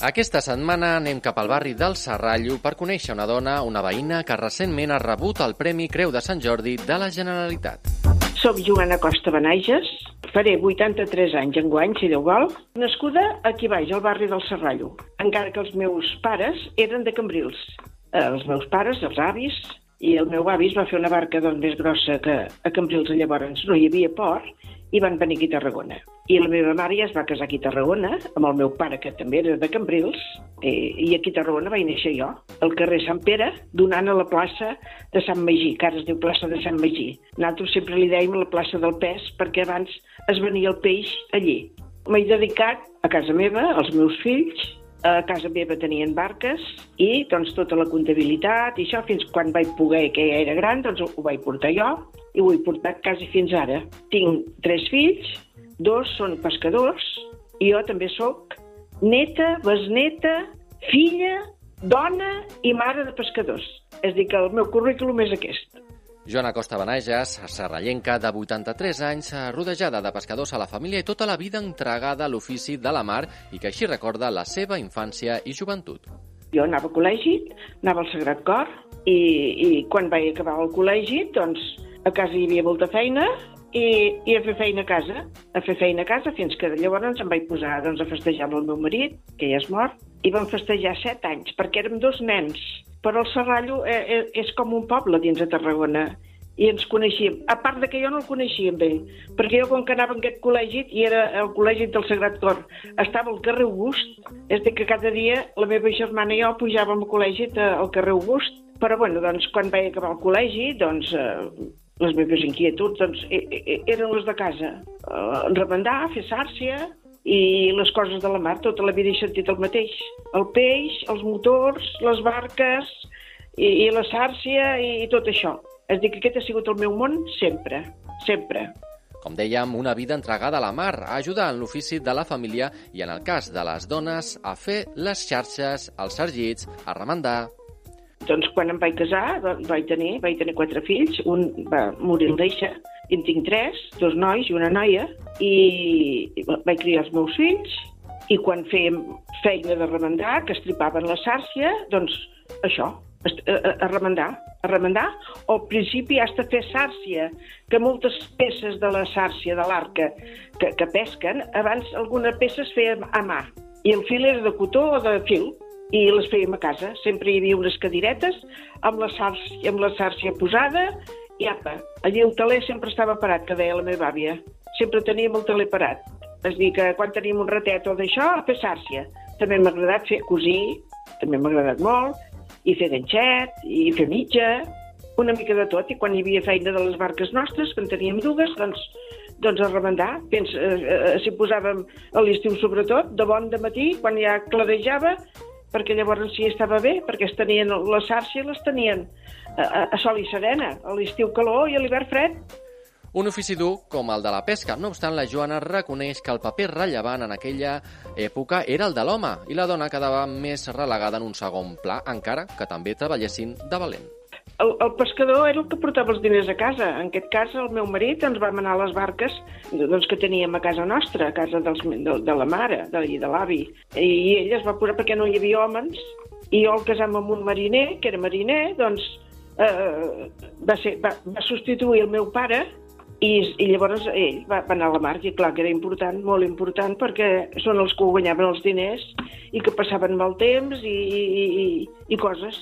Aquesta setmana anem cap al barri del Serrallo per conèixer una dona, una veïna, que recentment ha rebut el Premi Creu de Sant Jordi de la Generalitat. Soc Joana Costa Benages, faré 83 anys en guany, si Déu vol, nascuda aquí baix, al barri del Serrallo, encara que els meus pares eren de Cambrils. Eh, els meus pares, els avis, i el meu avi es va fer una barca doncs, més grossa que a Cambrils llavors no hi havia port i van venir aquí a Tarragona. I la meva mare ja es va casar aquí a Tarragona, amb el meu pare, que també era de Cambrils, eh, i aquí a Tarragona vaig néixer jo, al carrer Sant Pere, donant a la plaça de Sant Magí, que ara es diu plaça de Sant Magí. Nosaltres sempre li dèiem la plaça del pes, perquè abans es venia el peix allí. M'he dedicat a casa meva, als meus fills, a casa meva tenien barques i doncs tota la comptabilitat i això fins quan vaig poder, que ja era gran, doncs ho vaig portar jo i ho he portat quasi fins ara. Tinc tres fills, dos són pescadors i jo també sóc neta, besneta, filla, dona i mare de pescadors. És dir, que el meu currículum és aquest. Joana Costa Benages, serrallenca de 83 anys, rodejada de pescadors a la família i tota la vida entregada a l'ofici de la mar i que així recorda la seva infància i joventut. Jo anava al col·legi, anava al Sagrat Cor i, i quan vaig acabar el col·legi, doncs a casa hi havia molta feina i, i a fer feina a casa, a fer feina a casa, fins que llavors em vaig posar doncs, a festejar amb el meu marit, que ja és mort, i vam festejar set anys, perquè érem dos nens. Però el Serrallo és, eh, eh, és com un poble dins de Tarragona, i ens coneixíem. A part de que jo no el coneixia bé, perquè jo com que anava en aquest col·legi, i era el col·legi del Sagrat Cor, estava al carrer August, és de que cada dia la meva germana i jo pujàvem al col·legi al carrer August, però bueno, doncs quan vaig acabar el col·legi, doncs eh, les meves inquietuds doncs, e, e, e, eren les de casa. Uh, remendar, fer sàrcia i les coses de la mar. Tota la vida he sentit el mateix. El peix, els motors, les barques i, i la sàrcia i, i tot això. És dir, que aquest ha sigut el meu món sempre, sempre. Com dèiem, una vida entregada a la mar, a ajudar en l'ofici de la família i, en el cas de les dones, a fer les xarxes, els sergits, a remendar, doncs quan em vaig casar, vaig tenir, vaig tenir quatre fills, un va morir el deixa, i en tinc tres, dos nois i una noia, i vaig criar els meus fills, i quan fèiem feina de remendar, que estripaven la sàrcia, doncs això, a, a, a remendar, a remendar, o al principi has de fer sàrcia, que moltes peces de la sàrcia, de l'arca, que, que pesquen, abans alguna peça es feia a mà, i el fil era de cotó o de fil, i les fèiem a casa. Sempre hi havia unes cadiretes amb la sàrcia, amb la sàrcia posada i apa. Allí el teler sempre estava parat, que deia la meva àvia. Sempre teníem el teler parat. És dir, que quan teníem un ratet o d'això, a sàrcia. També m'ha agradat fer cosir, també m'ha agradat molt, i fer ganxet, i fer mitja, una mica de tot. I quan hi havia feina de les barques nostres, que en teníem dues, doncs, doncs a remendar. Pens, eh, eh, si posàvem a l'estiu sobretot, de bon de matí, quan ja clarejava, perquè llavors sí estava bé, perquè es tenien la sàrcia les tenien a, a sol i serena, a l'estiu calor i a l'hivern fred. Un ofici dur com el de la pesca. No obstant, la Joana reconeix que el paper rellevant en aquella època era el de l'home i la dona quedava més relegada en un segon pla, encara que també treballessin de valent el, el pescador era el que portava els diners a casa. En aquest cas, el meu marit ens va manar les barques doncs, que teníem a casa nostra, a casa dels, de, de la mare de, i de l'avi. I ell es va posar perquè no hi havia homes, i jo el casam amb un mariner, que era mariner, doncs eh, va, ser, va, va substituir el meu pare i, i llavors ell va, va anar a la mar, i clar que era important, molt important, perquè són els que guanyaven els diners i que passaven mal temps i, i, i, i coses.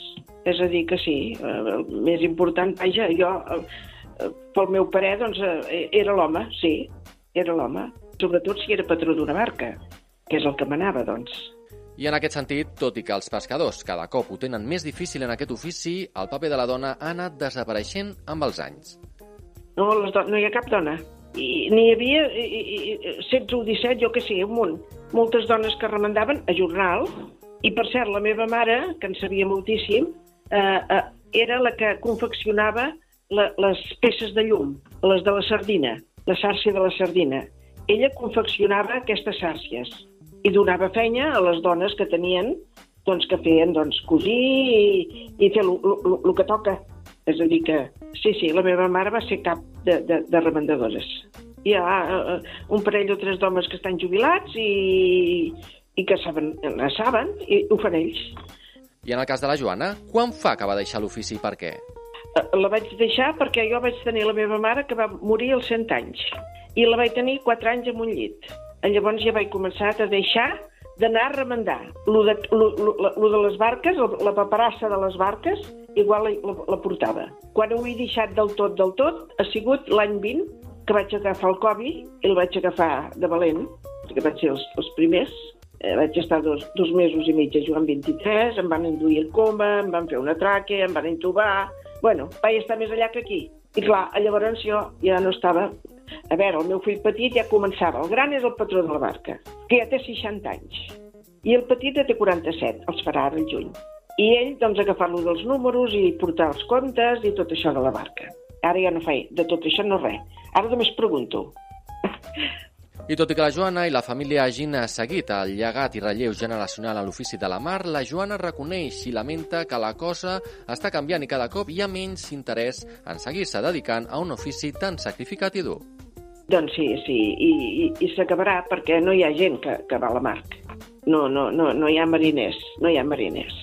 És a dir, que sí, eh, el més important, vaja, jo, eh, pel meu parer, doncs, eh, era l'home, sí, era l'home. Sobretot si era patró d'una barca, que és el que manava, doncs. I en aquest sentit, tot i que els pescadors cada cop ho tenen més difícil en aquest ofici, el paper de la dona ha anat desapareixent amb els anys. No, les no hi ha cap dona. I n'hi havia i, i, 16 o 17, jo que sé, un munt. Moltes dones que remendaven a jornal, i per cert, la meva mare, que en sabia moltíssim, eh, eh, era la que confeccionava la, les peces de llum, les de la sardina, la sàrcia de la sardina. Ella confeccionava aquestes sàrcies i donava feina a les dones que tenien doncs, que feien doncs, cosir i, i fer el que toca. És a dir que, sí, sí, la meva mare va ser cap de, de, de remendadores. Hi ha uh, un parell o tres d'homes que estan jubilats i, i que saben, la saben i ho fan ells. I en el cas de la Joana, quan fa que va deixar l'ofici i per què? Eh, La vaig deixar perquè jo vaig tenir la meva mare que va morir als 100 anys i la vaig tenir 4 anys en un llit. Llavors ja vaig començar a deixar d'anar a remendar. Lo de, lo, lo, lo de les barques, la, paperassa de les barques, igual la, la, la portava. Quan ho he deixat del tot, del tot, ha sigut l'any 20 que vaig agafar el Covid i el vaig agafar de valent, perquè vaig ser els, els primers. Eh, vaig estar dos, dos mesos i mig a jugar amb 23, em van induir el coma, em van fer una traque, em van intubar... Bueno, vaig estar més allà que aquí. I clar, llavors jo ja no estava... A veure, el meu fill petit ja començava. El gran és el patró de la barca, que ja té 60 anys. I el petit ja té 47, els farà ara el juny. I ell, doncs, agafar-lo dels números i portar els comptes i tot això de la barca. Ara ja no fa de tot això no res. Ara només pregunto. I tot i que la Joana i la família hagin seguit el llegat i relleu generacional a l'ofici de la mar, la Joana reconeix i lamenta que la cosa està canviant i cada cop hi ha menys interès en seguir-se dedicant a un ofici tan sacrificat i dur. Doncs sí, sí, i, i, i s'acabarà perquè no hi ha gent que, que va a la mar. No, no, no, no hi ha mariners, no hi ha mariners.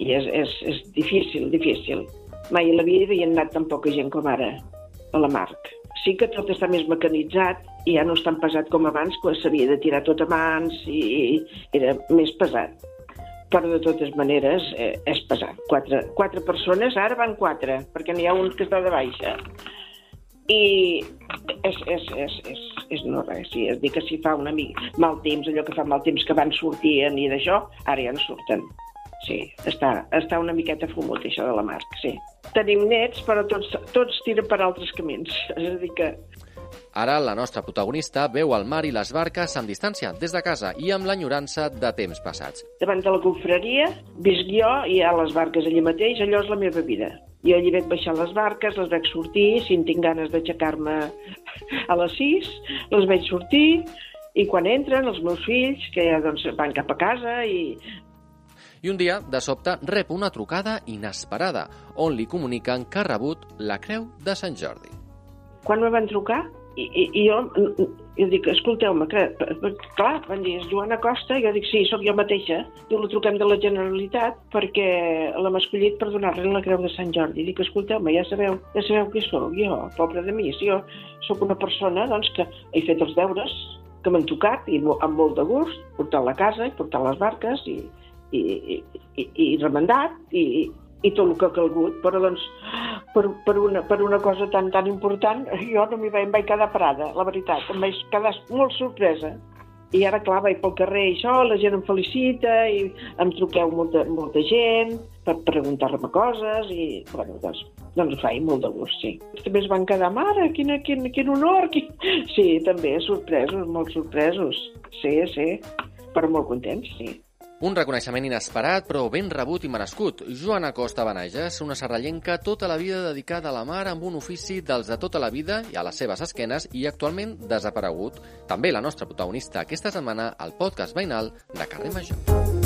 I és, és, és difícil, difícil. Mai a la vida hi ha anat tan poca gent com ara a la mar. Sí que tot està més mecanitzat i ja no és tan pesat com abans, quan s'havia de tirar tot a mans i, i era més pesat. Però de totes maneres eh, és pesat. Quatre, quatre persones, ara van quatre, perquè n'hi ha un que està de baixa. I és, és, és, és, és no res, sí, és dir que si fa una mica mal temps, allò que fa mal temps que van sortien i d'això, ara ja no surten. Sí, està, està una miqueta fumut, això de la mar, sí. Tenim nets, però tots, tots tiren per altres camins. És a dir que Ara la nostra protagonista veu el mar i les barques amb distància, des de casa i amb l'enyorança de temps passats. davant de la confraria visc jo i hi ha les barques allí mateix, allò és la meva vida. Jo allí veig baixar les barques, les veig sortir, si en tinc ganes d'aixecar-me a les 6, les veig sortir, i quan entren els meus fills, que ja doncs, van cap a casa i I un dia, de sobte, rep una trucada inesperada, on li comuniquen que ha rebut la Creu de Sant Jordi. quan me van trucar, i, i, i jo, jo dic, escolteu-me, que, clar, van dir, és Joana Costa, i jo dic, sí, sóc jo mateixa, diu, la truquem de la Generalitat perquè l'hem escollit per donar-li la Creu de Sant Jordi. Dic, escolteu-me, ja sabeu, ja sabeu qui sóc, jo, pobre de mi, si jo sóc una persona, doncs, que he fet els deures, que m'han tocat, i amb molt de gust, portar la casa i portar les barques, i, i, i, i, i remendat, i, i tot el que ha calgut, però doncs per, per, una, per una cosa tan tan important jo no m'hi vaig, em vaig quedar parada, la veritat, em vaig quedar molt sorpresa. I ara, clar, vaig pel carrer i això, la gent em felicita i em truqueu molta, molta gent per preguntar-me coses i, bueno, doncs, doncs faig molt de gust, sí. També es van quedar, mare, quin, quin, quin honor! Quin... Sí, també, sorpresos, molt sorpresos. Sí, sí, però molt contents, sí. Un reconeixement inesperat, però ben rebut i merescut. Joana Costa Benages, una serrallenca tota la vida dedicada a la mar amb un ofici dels de tota la vida i a les seves esquenes i actualment desaparegut. També la nostra protagonista aquesta setmana al podcast veïnal de Carrer Major.